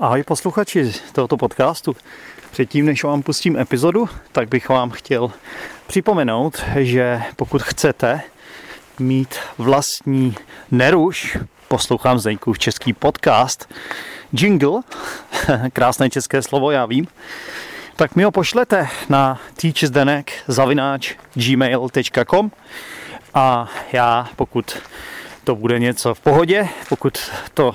Ahoj posluchači tohoto podcastu. Předtím, než vám pustím epizodu, tak bych vám chtěl připomenout, že pokud chcete mít vlastní neruš, poslouchám Zdeňkův český podcast, jingle, krásné české slovo, já vím, tak mi ho pošlete na teachzdenek zavináč gmail.com a já, pokud to bude něco v pohodě, pokud to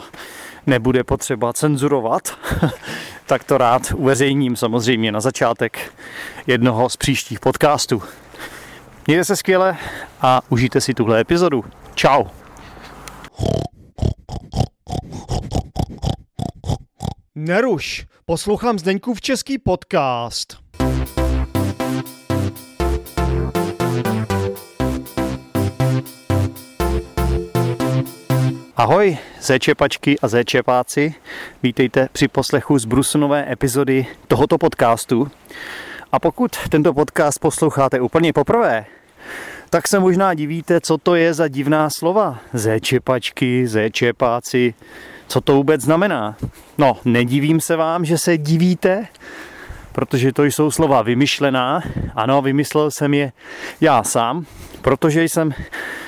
nebude potřeba cenzurovat, tak to rád uveřejním samozřejmě na začátek jednoho z příštích podcastů. Mějte se skvěle a užijte si tuhle epizodu. Ciao. Neruš, poslouchám Zdeňkův český podcast. Ahoj, zéčepačky a zéčepáci. Vítejte při poslechu z Brusunové epizody tohoto podcastu. A pokud tento podcast posloucháte úplně poprvé, tak se možná divíte, co to je za divná slova. Zéčepačky, zéčepáci, co to vůbec znamená. No, nedivím se vám, že se divíte, protože to jsou slova vymyšlená. Ano, vymyslel jsem je já sám, protože jsem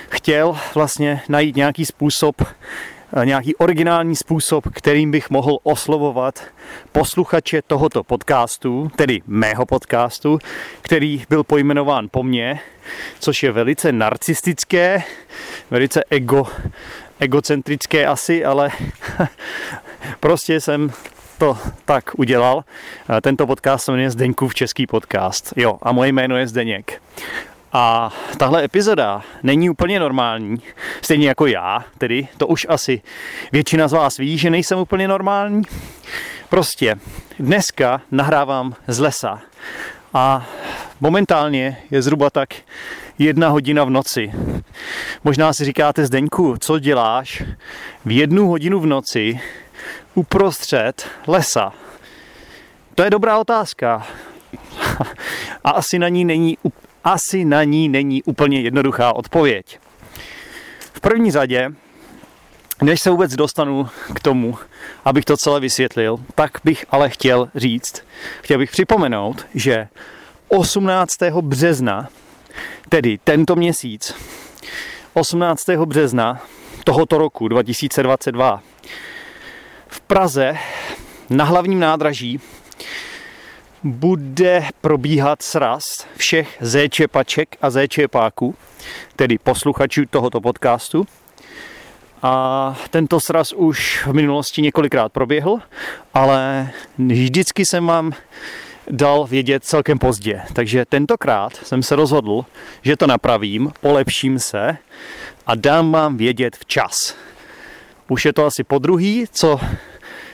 chtěl vlastně najít nějaký způsob, eh, nějaký originální způsob, kterým bych mohl oslovovat posluchače tohoto podcastu, tedy mého podcastu, který byl pojmenován po mně, což je velice narcistické, velice ego, egocentrické asi, ale prostě jsem to tak udělal. Eh, tento podcast se jmenuje Zdeňkův český podcast. Jo, a moje jméno je Zdeněk. A tahle epizoda není úplně normální, stejně jako já, tedy to už asi většina z vás ví, že nejsem úplně normální. Prostě dneska nahrávám z lesa a momentálně je zhruba tak jedna hodina v noci. Možná si říkáte, Zdeňku, co děláš v jednu hodinu v noci uprostřed lesa? To je dobrá otázka. A asi na ní není asi na ní není úplně jednoduchá odpověď. V první řadě, než se vůbec dostanu k tomu, abych to celé vysvětlil, tak bych ale chtěl říct, chtěl bych připomenout, že 18. března, tedy tento měsíc, 18. března tohoto roku 2022 v Praze na hlavním nádraží bude probíhat sraz všech zéčepaček a zéčepáků, tedy posluchačů tohoto podcastu. A tento sraz už v minulosti několikrát proběhl, ale vždycky jsem vám dal vědět celkem pozdě. Takže tentokrát jsem se rozhodl, že to napravím, polepším se a dám vám vědět včas. Už je to asi po druhý, co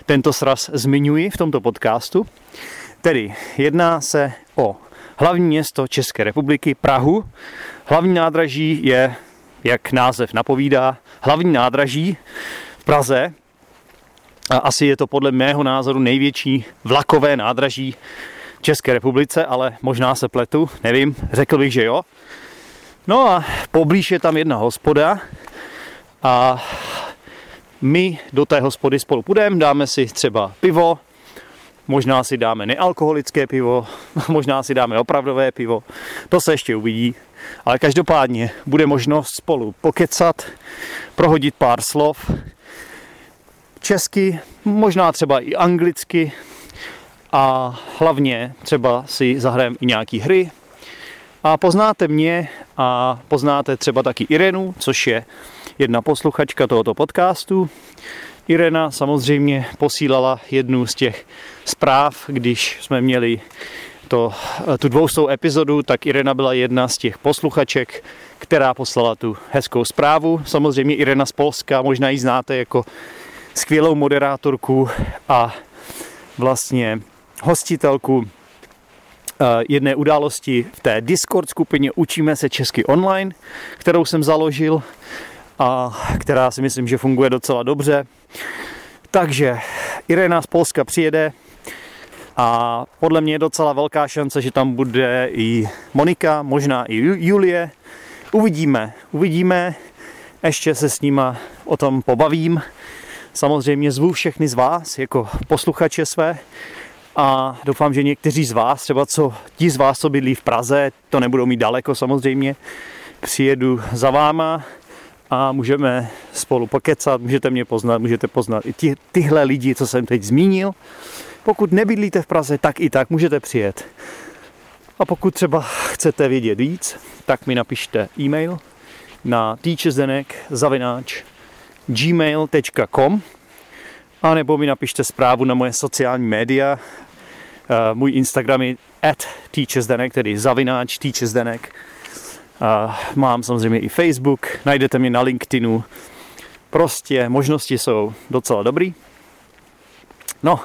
tento sraz zmiňuji v tomto podcastu. Tedy jedná se o hlavní město České republiky, Prahu. Hlavní nádraží je, jak název napovídá, hlavní nádraží v Praze. A asi je to podle mého názoru největší vlakové nádraží v České republice, ale možná se pletu, nevím, řekl bych, že jo. No a poblíž je tam jedna hospoda a my do té hospody spolu půjdeme, dáme si třeba pivo, Možná si dáme nealkoholické pivo, možná si dáme opravdové pivo, to se ještě uvidí. Ale každopádně bude možnost spolu pokecat, prohodit pár slov, česky, možná třeba i anglicky a hlavně třeba si zahrajeme i nějaký hry. A poznáte mě a poznáte třeba taky Irenu, což je jedna posluchačka tohoto podcastu. Irena samozřejmě posílala jednu z těch zpráv, když jsme měli to, tu dvoustou epizodu, tak Irena byla jedna z těch posluchaček, která poslala tu hezkou zprávu. Samozřejmě Irena z Polska, možná ji znáte jako skvělou moderátorku a vlastně hostitelku eh, jedné události v té Discord skupině Učíme se česky online, kterou jsem založil a která si myslím, že funguje docela dobře. Takže Irena z Polska přijede a podle mě je docela velká šance, že tam bude i Monika, možná i Julie. Uvidíme, uvidíme. Ještě se s nima o tom pobavím. Samozřejmě zvu všechny z vás jako posluchače své a doufám, že někteří z vás, třeba co ti z vás, co bydlí v Praze, to nebudou mít daleko samozřejmě, přijedu za váma a můžeme spolu pokecat, můžete mě poznat, můžete poznat i ty, tyhle lidi, co jsem teď zmínil. Pokud nebydlíte v Praze, tak i tak můžete přijet. A pokud třeba chcete vědět víc, tak mi napište e-mail na gmail.com a nebo mi napište zprávu na moje sociální média. Eh, můj Instagram je at teachersdenek, tedy zavináč teachersdenek. Mám samozřejmě i Facebook, najdete mě na LinkedInu. Prostě možnosti jsou docela dobrý. No,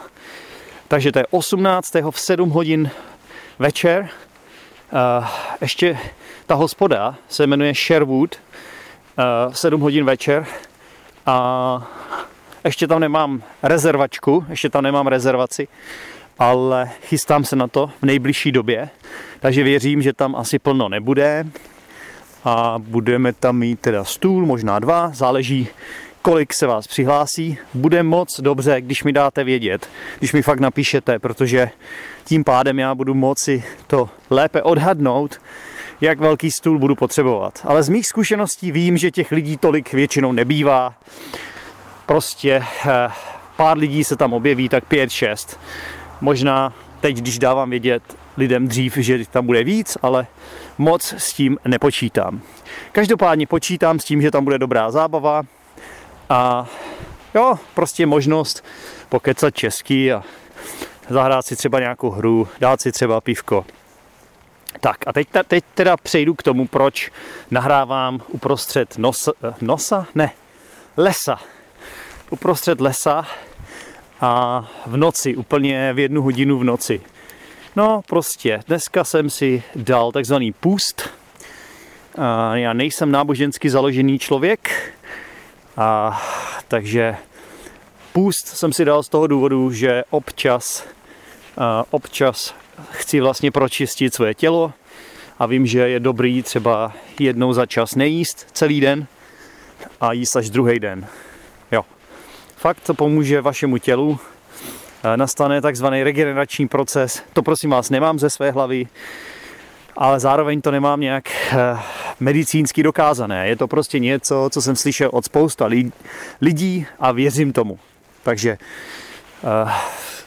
takže to je 18. v 7 hodin večer. Ještě ta hospoda se jmenuje Sherwood, v 7 hodin večer. A ještě tam nemám rezervačku, ještě tam nemám rezervaci, ale chystám se na to v nejbližší době, takže věřím, že tam asi plno nebude a budeme tam mít teda stůl, možná dva, záleží, kolik se vás přihlásí. Bude moc dobře, když mi dáte vědět, když mi fakt napíšete, protože tím pádem já budu moci to lépe odhadnout, jak velký stůl budu potřebovat. Ale z mých zkušeností vím, že těch lidí tolik většinou nebývá. Prostě eh, pár lidí se tam objeví, tak pět, šest. Možná teď, když dávám vědět lidem dřív, že tam bude víc, ale moc s tím nepočítám. Každopádně počítám s tím, že tam bude dobrá zábava a jo, prostě možnost pokecat česky a zahrát si třeba nějakou hru, dát si třeba pivko. Tak a teď, teď teda přejdu k tomu, proč nahrávám uprostřed nosa, nosa? Ne, lesa. Uprostřed lesa a v noci, úplně v jednu hodinu v noci. No prostě, dneska jsem si dal takzvaný půst. Já nejsem nábožensky založený člověk, a, takže půst jsem si dal z toho důvodu, že občas, občas chci vlastně pročistit své tělo a vím, že je dobrý třeba jednou za čas nejíst celý den a jíst až druhý den. Jo. Fakt to pomůže vašemu tělu nastane takzvaný regenerační proces. To prosím vás nemám ze své hlavy, ale zároveň to nemám nějak eh, medicínsky dokázané. Je to prostě něco, co jsem slyšel od spousta lidí a věřím tomu. Takže uh,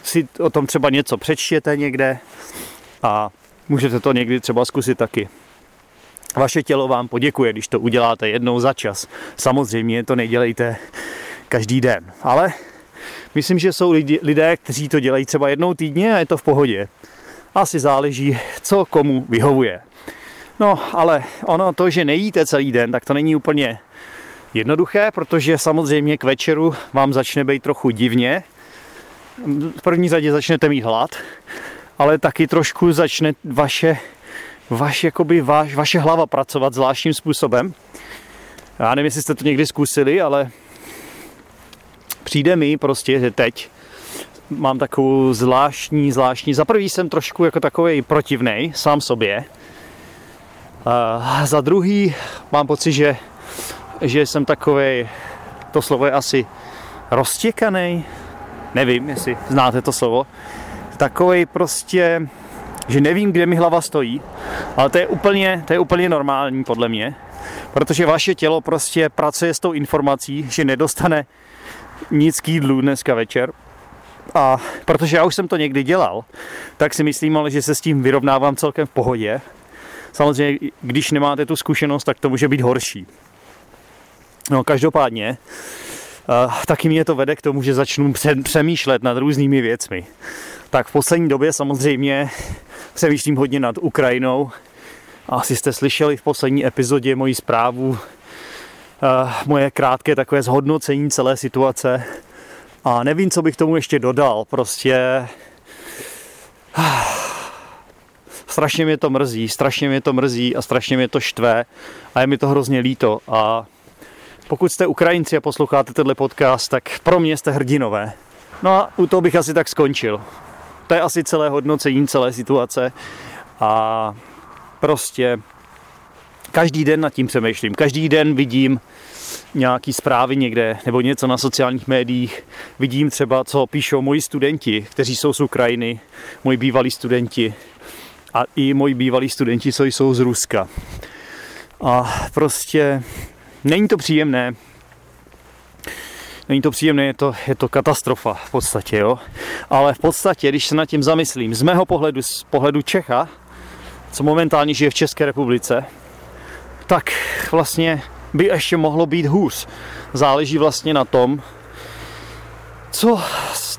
si o tom třeba něco přečtěte někde a můžete to někdy třeba zkusit taky. Vaše tělo vám poděkuje, když to uděláte jednou za čas. Samozřejmě to nedělejte každý den, ale Myslím, že jsou lidi, lidé, kteří to dělají třeba jednou týdně a je to v pohodě. Asi záleží, co komu vyhovuje. No, ale ono to, že nejíte celý den, tak to není úplně jednoduché, protože samozřejmě k večeru vám začne být trochu divně. V první řadě začnete mít hlad, ale taky trošku začne vaše, vaš, jakoby vaš, vaše hlava pracovat zvláštním způsobem. Já nevím, jestli jste to někdy zkusili, ale přijde mi prostě, že teď mám takovou zvláštní, zvláštní, za prvý jsem trošku jako takový protivnej sám sobě, a za druhý mám pocit, že, že jsem takový, to slovo je asi roztěkaný, nevím, jestli znáte to slovo, takový prostě, že nevím, kde mi hlava stojí, ale to je úplně, to je úplně normální podle mě, protože vaše tělo prostě pracuje s tou informací, že nedostane nic k jídlu dneska večer. A protože já už jsem to někdy dělal, tak si myslím ale, že se s tím vyrovnávám celkem v pohodě. Samozřejmě, když nemáte tu zkušenost, tak to může být horší. No, každopádně, uh, taky mě to vede k tomu, že začnu přemýšlet nad různými věcmi. Tak v poslední době samozřejmě přemýšlím hodně nad Ukrajinou. Asi jste slyšeli v poslední epizodě moji zprávu moje krátké takové zhodnocení celé situace. A nevím, co bych tomu ještě dodal. Prostě strašně mě to mrzí, strašně mě to mrzí a strašně mě to štve a je mi to hrozně líto. A pokud jste Ukrajinci a posloucháte tenhle podcast, tak pro mě jste hrdinové. No a u toho bych asi tak skončil. To je asi celé hodnocení celé situace a prostě každý den nad tím přemýšlím. Každý den vidím nějaký zprávy někde nebo něco na sociálních médiích, vidím třeba, co píšou moji studenti, kteří jsou z Ukrajiny, moji bývalí studenti a i moji bývalí studenti, co jsou z Ruska. A prostě není to příjemné, Není to příjemné, je to, je to katastrofa v podstatě, jo. Ale v podstatě, když se nad tím zamyslím, z mého pohledu, z pohledu Čecha, co momentálně žije v České republice, tak vlastně by ještě mohlo být hůř. Záleží vlastně na tom, co,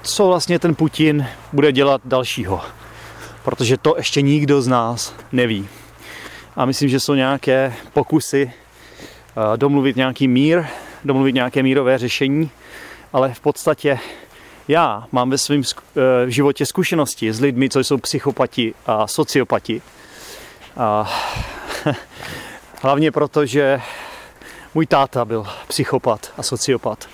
co vlastně ten Putin bude dělat dalšího. Protože to ještě nikdo z nás neví. A myslím, že jsou nějaké pokusy eh, domluvit nějaký mír, domluvit nějaké mírové řešení, ale v podstatě já mám ve svém eh, životě zkušenosti s lidmi, co jsou psychopati a sociopati. A hlavně proto, že můj táta byl psychopat a sociopat.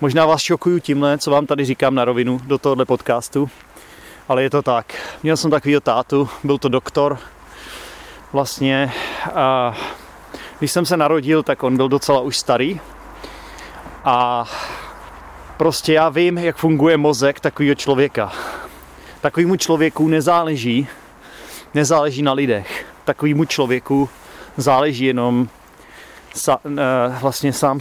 Možná vás šokuju tímhle, co vám tady říkám na rovinu do tohohle podcastu, ale je to tak. Měl jsem takovýho tátu, byl to doktor. Vlastně, a když jsem se narodil, tak on byl docela už starý. A prostě já vím, jak funguje mozek takového člověka. Takovému člověku nezáleží, nezáleží na lidech. Takovému člověku záleží jenom sa, vlastně sám,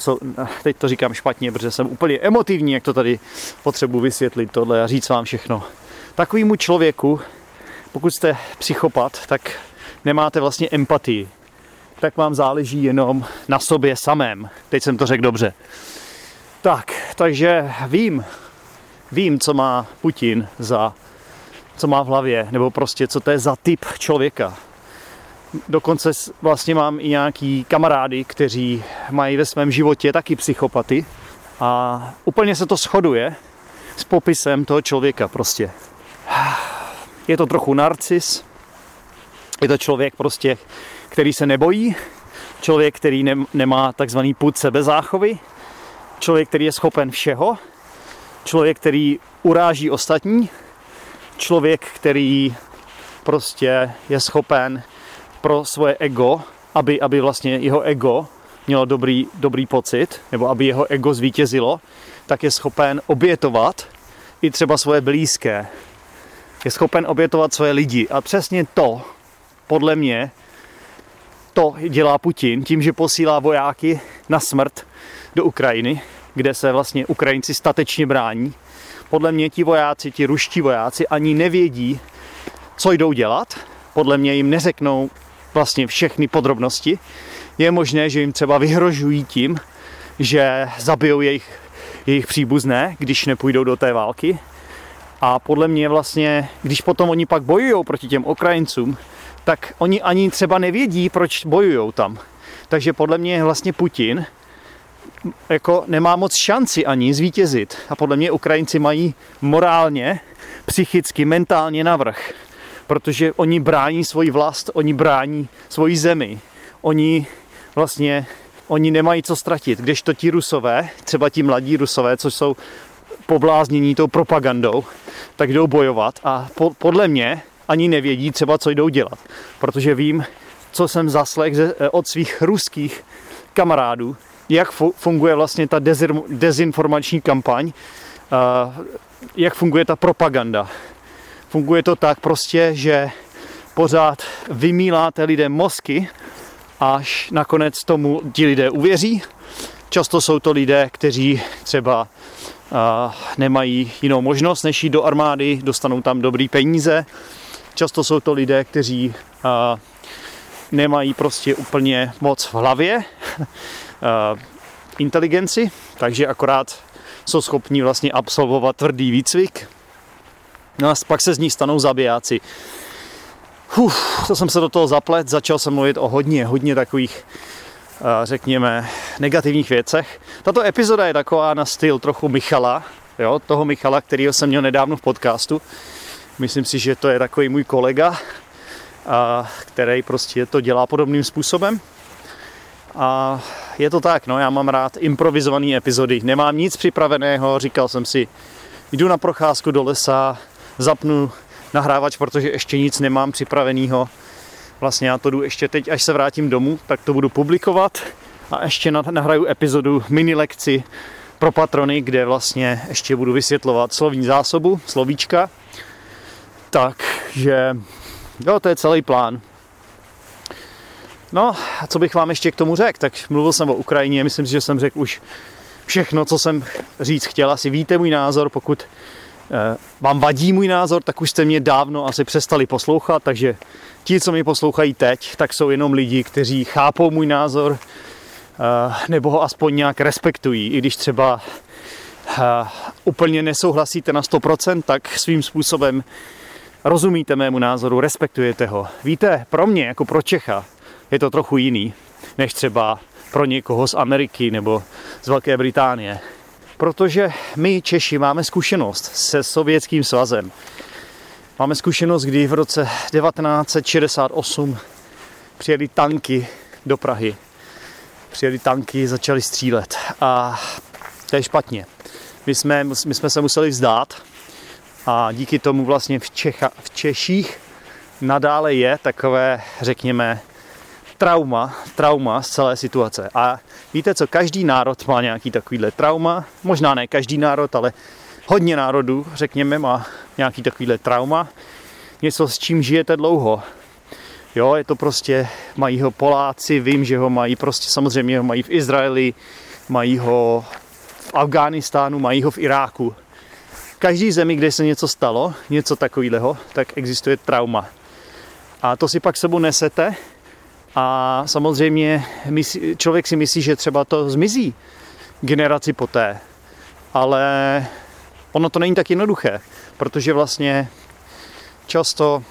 teď to říkám špatně, protože jsem úplně emotivní, jak to tady potřebuji vysvětlit tohle a říct vám všechno. Takovýmu člověku, pokud jste psychopat, tak nemáte vlastně empatii. Tak vám záleží jenom na sobě samém. Teď jsem to řekl dobře. Tak, takže vím, vím, co má Putin za, co má v hlavě, nebo prostě co to je za typ člověka. Dokonce vlastně mám i nějaký kamarády, kteří mají ve svém životě taky psychopaty. A úplně se to shoduje s popisem toho člověka prostě. Je to trochu narcis, je to člověk prostě, který se nebojí, člověk, který ne, nemá takzvaný put sebezáchovy, člověk, který je schopen všeho, člověk, který uráží ostatní, člověk, který prostě je schopen pro svoje ego, aby, aby vlastně jeho ego mělo dobrý, dobrý pocit, nebo aby jeho ego zvítězilo, tak je schopen obětovat i třeba svoje blízké. Je schopen obětovat svoje lidi. A přesně to, podle mě, to dělá Putin tím, že posílá vojáky na smrt do Ukrajiny, kde se vlastně Ukrajinci statečně brání. Podle mě ti vojáci, ti ruští vojáci ani nevědí, co jdou dělat. Podle mě jim neřeknou vlastně všechny podrobnosti. Je možné, že jim třeba vyhrožují tím, že zabijou jejich, jejich příbuzné, když nepůjdou do té války. A podle mě vlastně, když potom oni pak bojují proti těm Ukrajincům, tak oni ani třeba nevědí, proč bojují tam. Takže podle mě vlastně Putin jako nemá moc šanci ani zvítězit. A podle mě Ukrajinci mají morálně, psychicky, mentálně navrh protože oni brání svoji vlast, oni brání svoji zemi. Oni vlastně oni nemají co ztratit, to ti rusové, třeba ti mladí rusové, co jsou pobláznění tou propagandou, tak jdou bojovat a po, podle mě ani nevědí třeba, co jdou dělat. Protože vím, co jsem zaslech od svých ruských kamarádů, jak funguje vlastně ta dezinformační kampaň, jak funguje ta propaganda. Funguje to tak prostě, že pořád vymíláte lidem mozky, až nakonec tomu ti lidé uvěří. Často jsou to lidé, kteří třeba nemají jinou možnost, než jít do armády, dostanou tam dobrý peníze. Často jsou to lidé, kteří nemají prostě úplně moc v hlavě inteligenci, takže akorát jsou schopni vlastně absolvovat tvrdý výcvik, No a pak se z ní stanou zabijáci. Uf, to jsem se do toho zaplet, začal jsem mluvit o hodně, hodně takových, řekněme, negativních věcech. Tato epizoda je taková na styl trochu Michala, jo, toho Michala, kterýho jsem měl nedávno v podcastu. Myslím si, že to je takový můj kolega, a, který prostě to dělá podobným způsobem. A je to tak, no, já mám rád improvizované epizody. Nemám nic připraveného, říkal jsem si, jdu na procházku do lesa, zapnu nahrávač, protože ještě nic nemám připraveného. Vlastně já to jdu ještě teď, až se vrátím domů, tak to budu publikovat a ještě nahraju epizodu mini lekci pro patrony, kde vlastně ještě budu vysvětlovat slovní zásobu, slovíčka. Takže jo, to je celý plán. No, a co bych vám ještě k tomu řekl? Tak mluvil jsem o Ukrajině, myslím si, že jsem řekl už všechno, co jsem říct chtěl. Asi víte můj názor, pokud vám vadí můj názor, tak už jste mě dávno asi přestali poslouchat, takže ti, co mě poslouchají teď, tak jsou jenom lidi, kteří chápou můj názor, eh, nebo ho aspoň nějak respektují, i když třeba eh, úplně nesouhlasíte na 100%, tak svým způsobem rozumíte mému názoru, respektujete ho. Víte, pro mě, jako pro Čecha, je to trochu jiný, než třeba pro někoho z Ameriky nebo z Velké Británie. Protože my Češi máme zkušenost se Sovětským svazem. Máme zkušenost, kdy v roce 1968 přijeli tanky do Prahy. Přijeli tanky, začali střílet. A to je špatně. My jsme, my jsme se museli vzdát a díky tomu vlastně v, Čecha, v Češích nadále je takové, řekněme, trauma, trauma z celé situace. A víte co, každý národ má nějaký takovýhle trauma, možná ne každý národ, ale hodně národů, řekněme, má nějaký takovýhle trauma, něco s čím žijete dlouho. Jo, je to prostě, mají ho Poláci, vím, že ho mají prostě, samozřejmě ho mají v Izraeli, mají ho v Afghánistánu, mají ho v Iráku. V každý zemi, kde se něco stalo, něco takového, tak existuje trauma. A to si pak sebou nesete a samozřejmě člověk si myslí, že třeba to zmizí generaci poté. Ale ono to není tak jednoduché, protože vlastně často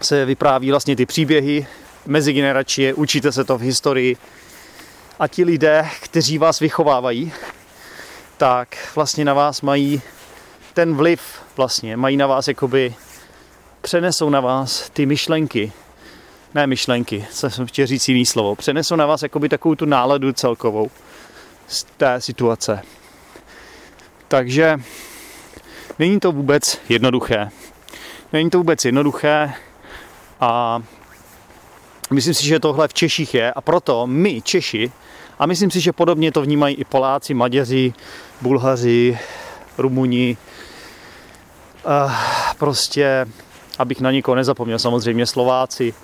se vypráví vlastně ty příběhy mezigeneračně, učíte se to v historii a ti lidé, kteří vás vychovávají, tak vlastně na vás mají ten vliv vlastně, mají na vás jakoby, přenesou na vás ty myšlenky, ne myšlenky, co jsem chtěl říct jiný slovo, přenesou na vás jakoby takovou tu náladu celkovou z té situace. Takže není to vůbec jednoduché. Není to vůbec jednoduché a myslím si, že tohle v Češích je a proto my, Češi, a myslím si, že podobně to vnímají i Poláci, Maďaři, Bulhaři, Rumuni, prostě, abych na nikoho nezapomněl, samozřejmě Slováci,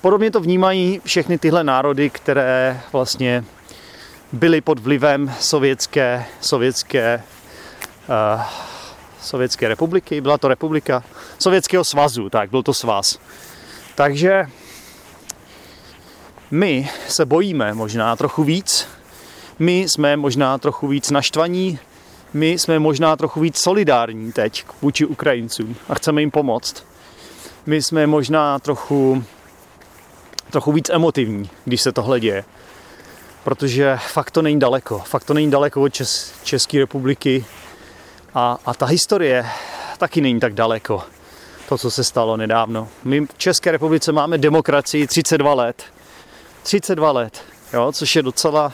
Podobně to vnímají všechny tyhle národy, které vlastně byly pod vlivem sovětské, sovětské, uh, sovětské republiky. Byla to republika Sovětského svazu, tak byl to svaz. Takže my se bojíme možná trochu víc, my jsme možná trochu víc naštvaní, my jsme možná trochu víc solidární teď vůči Ukrajincům a chceme jim pomoct. My jsme možná trochu trochu víc emotivní, když se tohle děje. Protože fakt to není daleko. Fakt to není daleko od Čes- České republiky. A, a ta historie taky není tak daleko. To, co se stalo nedávno. My v České republice máme demokracii 32 let. 32 let, jo, což je docela,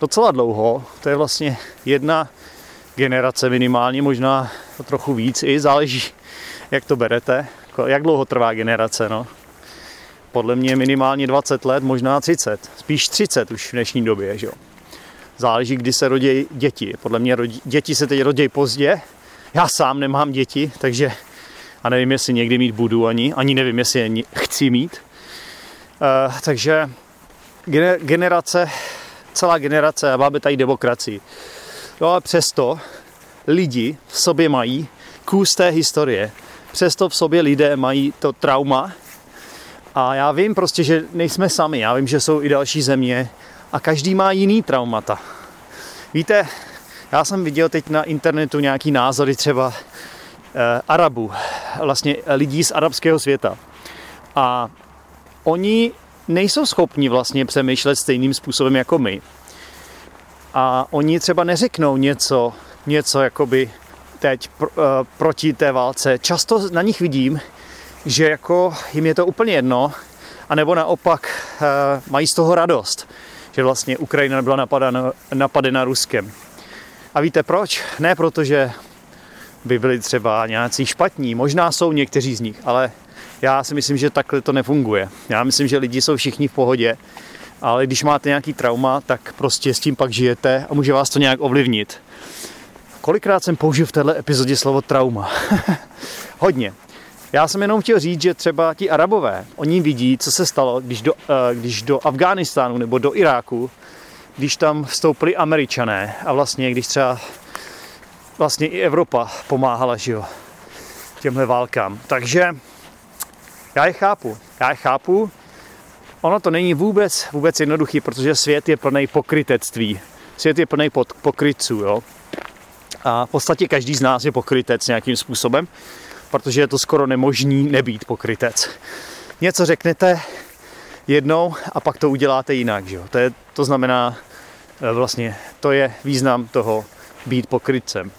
docela dlouho. To je vlastně jedna generace minimálně, možná trochu víc i, záleží, jak to berete. Jak dlouho trvá generace, no podle mě minimálně 20 let, možná 30, spíš 30 už v dnešní době, že jo. Záleží, kdy se rodí děti. Podle mě rodí, děti se teď rodí pozdě. Já sám nemám děti, takže a nevím, jestli někdy mít budu ani, ani nevím, jestli je chci mít. Uh, takže generace, celá generace, a máme tady demokracii. No ale přesto lidi v sobě mají kus té historie. Přesto v sobě lidé mají to trauma, a já vím prostě, že nejsme sami. Já vím, že jsou i další země a každý má jiný traumata. Víte, já jsem viděl teď na internetu nějaký názory třeba eh, Arabů, vlastně lidí z arabského světa. A oni nejsou schopni vlastně přemýšlet stejným způsobem jako my. A oni třeba neřeknou něco, něco jakoby teď pr- uh, proti té válce. Často na nich vidím, že jako jim je to úplně jedno, anebo naopak uh, mají z toho radost, že vlastně Ukrajina byla napadena, napadena Ruskem. A víte proč? Ne proto, že by byli třeba nějací špatní, možná jsou někteří z nich, ale já si myslím, že takhle to nefunguje. Já myslím, že lidi jsou všichni v pohodě ale když máte nějaký trauma, tak prostě s tím pak žijete a může vás to nějak ovlivnit. Kolikrát jsem použil v této epizodě slovo trauma? Hodně. Já jsem jenom chtěl říct, že třeba ti arabové, oni vidí, co se stalo, když do, eh, když do Afghánistánu nebo do Iráku, když tam vstoupili američané a vlastně když třeba vlastně i Evropa pomáhala, že jo, těmhle válkám. Takže já je chápu. Já je chápu. Ono to není vůbec, vůbec jednoduchý, protože svět je plný pokrytectví. Svět je plný pokrytců, jo. A v podstatě každý z nás je pokrytec nějakým způsobem, protože je to skoro nemožný nebýt pokrytec. Něco řeknete jednou a pak to uděláte jinak, že jo. To, je, to znamená, e, vlastně, to je význam toho být pokrytcem.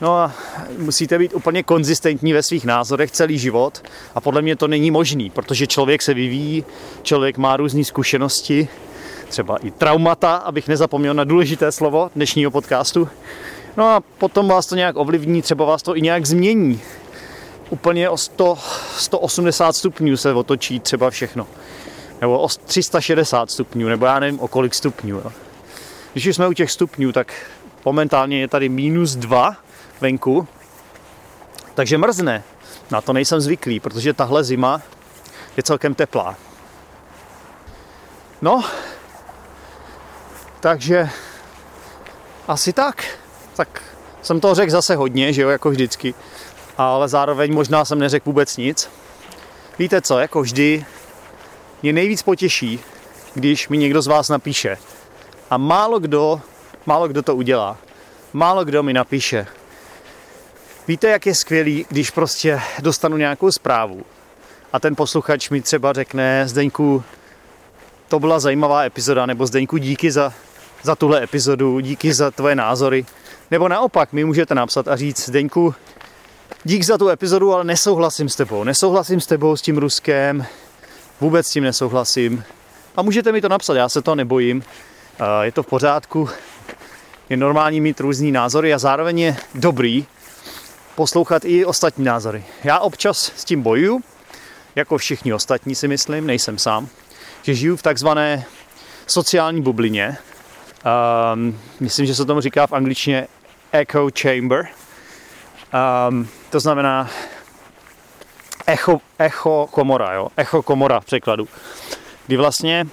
No a musíte být úplně konzistentní ve svých názorech celý život a podle mě to není možný, protože člověk se vyvíjí, člověk má různé zkušenosti, třeba i traumata, abych nezapomněl na důležité slovo dnešního podcastu. No a potom vás to nějak ovlivní, třeba vás to i nějak změní. Úplně o 100, 180 stupňů se otočí třeba všechno. Nebo o 360 stupňů, nebo já nevím o kolik stupňů. Jo. Když jsme u těch stupňů, tak momentálně je tady minus 2 venku, takže mrzne. Na to nejsem zvyklý, protože tahle zima je celkem teplá. No, takže asi tak. Tak jsem toho řekl zase hodně, že jo, jako vždycky. Ale zároveň možná jsem neřekl vůbec nic. Víte co, jako vždy, mě nejvíc potěší, když mi někdo z vás napíše. A málo kdo, málo kdo to udělá. Málo kdo mi napíše. Víte, jak je skvělý, když prostě dostanu nějakou zprávu a ten posluchač mi třeba řekne, Zdeňku, to byla zajímavá epizoda, nebo Zdeňku, díky za, za tuhle epizodu, díky za tvoje názory. Nebo naopak, mi můžete napsat a říct, Zdeňku, dík za tu epizodu, ale nesouhlasím s tebou. Nesouhlasím s tebou, s tím Ruskem, vůbec s tím nesouhlasím. A můžete mi to napsat, já se to nebojím. Je to v pořádku, je normální mít různý názory a zároveň je dobrý poslouchat i ostatní názory. Já občas s tím bojuju, jako všichni ostatní si myslím, nejsem sám, že žiju v takzvané sociální bublině. Um, myslím, že se tomu říká v angličtině echo chamber. Um, to znamená echo, echo komora, jo? echo komora v překladu. Kdy vlastně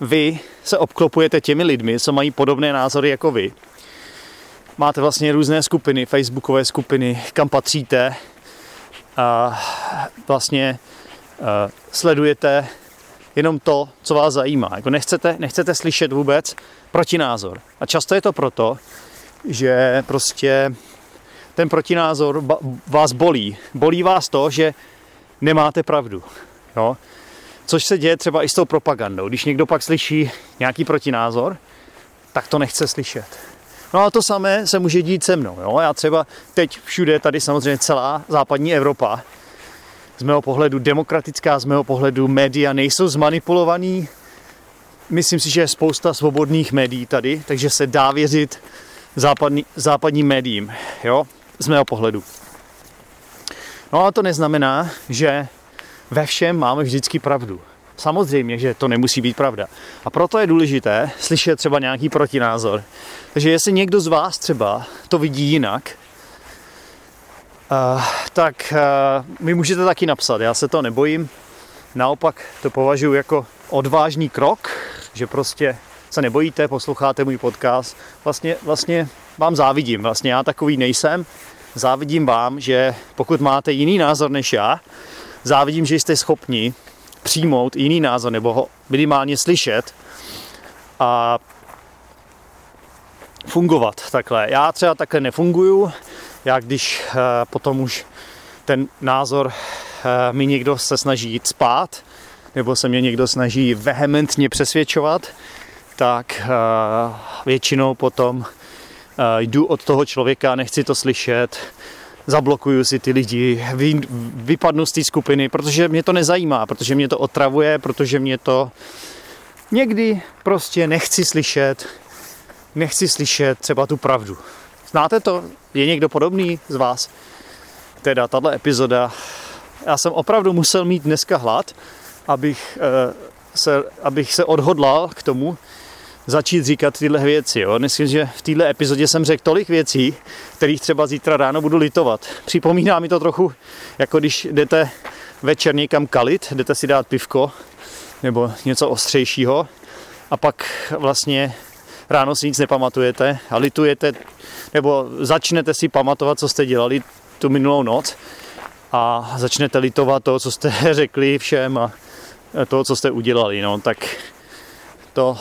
vy se obklopujete těmi lidmi, co mají podobné názory jako vy máte vlastně různé skupiny, facebookové skupiny, kam patříte a vlastně uh, sledujete jenom to, co vás zajímá. Jako nechcete, nechcete slyšet vůbec protinázor. A často je to proto, že prostě ten protinázor vás bolí. Bolí vás to, že nemáte pravdu. Jo? Což se děje třeba i s tou propagandou. Když někdo pak slyší nějaký protinázor, tak to nechce slyšet. No a to samé se může dít se mnou. Jo? Já třeba teď všude, tady samozřejmě celá západní Evropa, z mého pohledu demokratická, z mého pohledu média nejsou zmanipulovaný. Myslím si, že je spousta svobodných médií tady, takže se dá věřit západní, západním médiím, jo? Z mého pohledu. No a to neznamená, že ve všem máme vždycky pravdu. Samozřejmě, že to nemusí být pravda. A proto je důležité slyšet třeba nějaký protinázor. Takže jestli někdo z vás třeba to vidí jinak, uh, tak uh, mi můžete taky napsat. Já se to nebojím. Naopak to považuji jako odvážný krok, že prostě se nebojíte, posloucháte můj podcast. Vlastně, vlastně vám závidím. Vlastně já takový nejsem. Závidím vám, že pokud máte jiný názor než já, závidím, že jste schopni přijmout jiný názor nebo ho minimálně slyšet a fungovat takhle. Já třeba takhle nefunguju. Já když uh, potom už ten názor uh, mi někdo se snaží jít spát, nebo se mě někdo snaží vehementně přesvědčovat, tak uh, většinou potom jdu od toho člověka, nechci to slyšet, zablokuju si ty lidi, vy, vypadnu z té skupiny, protože mě to nezajímá, protože mě to otravuje, protože mě to někdy prostě nechci slyšet, nechci slyšet třeba tu pravdu. Znáte to? Je někdo podobný z vás? Teda tahle epizoda, já jsem opravdu musel mít dneska hlad, abych e, se, abych se odhodlal k tomu, začít říkat tyhle věci. Jo. Myslím, že v této epizodě jsem řekl tolik věcí, kterých třeba zítra ráno budu litovat. Připomíná mi to trochu, jako když jdete večer někam kalit, jdete si dát pivko nebo něco ostřejšího a pak vlastně ráno si nic nepamatujete a litujete, nebo začnete si pamatovat, co jste dělali tu minulou noc a začnete litovat to, co jste řekli všem a to, co jste udělali. No, tak to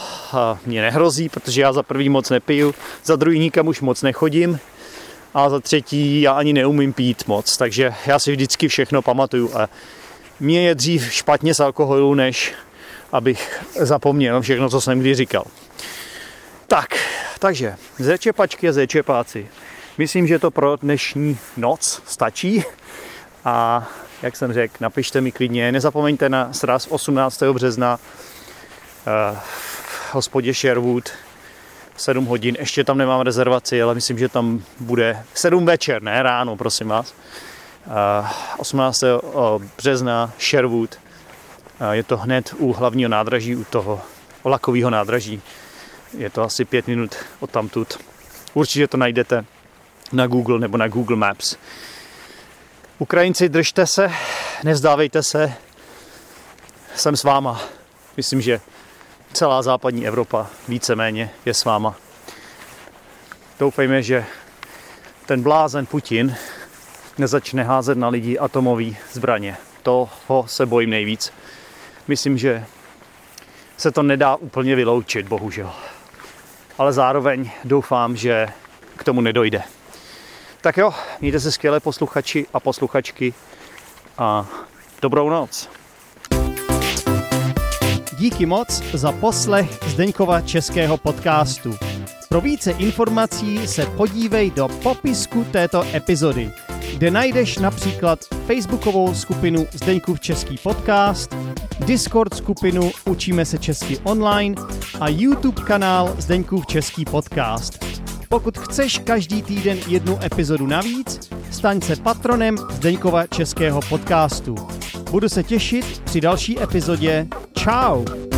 mě nehrozí, protože já za prvý moc nepiju, za druhý nikam už moc nechodím a za třetí já ani neumím pít moc, takže já si vždycky všechno pamatuju a mě je dřív špatně z alkoholu, než abych zapomněl všechno, co jsem kdy říkal. Tak, takže zečepačky a zečepáci. Myslím, že to pro dnešní noc stačí. A jak jsem řekl, napište mi klidně. Nezapomeňte na sraz 18. března v hospodě Sherwood 7 hodin. Ještě tam nemám rezervaci, ale myslím, že tam bude 7 večer, ne ráno, prosím vás. Uh, 18. března Sherwood. Uh, je to hned u hlavního nádraží, u toho vlakového nádraží. Je to asi pět minut od tamtud. Určitě to najdete na Google nebo na Google Maps. Ukrajinci, držte se, nevzdávejte se, jsem s váma. Myslím, že celá západní Evropa víceméně je s váma. Doufejme, že ten blázen Putin nezačne házet na lidi atomové zbraně. Toho se bojím nejvíc. Myslím, že se to nedá úplně vyloučit, bohužel. Ale zároveň doufám, že k tomu nedojde. Tak jo, mějte se skvěle posluchači a posluchačky a dobrou noc. Díky moc za poslech Zdeňkova českého podcastu. Pro více informací se podívej do popisku této epizody, kde najdeš například facebookovou skupinu Zdeňkův český podcast, Discord skupinu Učíme se česky online a YouTube kanál Zdeňkův český podcast. Pokud chceš každý týden jednu epizodu navíc, staň se patronem Zdeňkova českého podcastu. Budu se těšit při další epizodě. Ciao!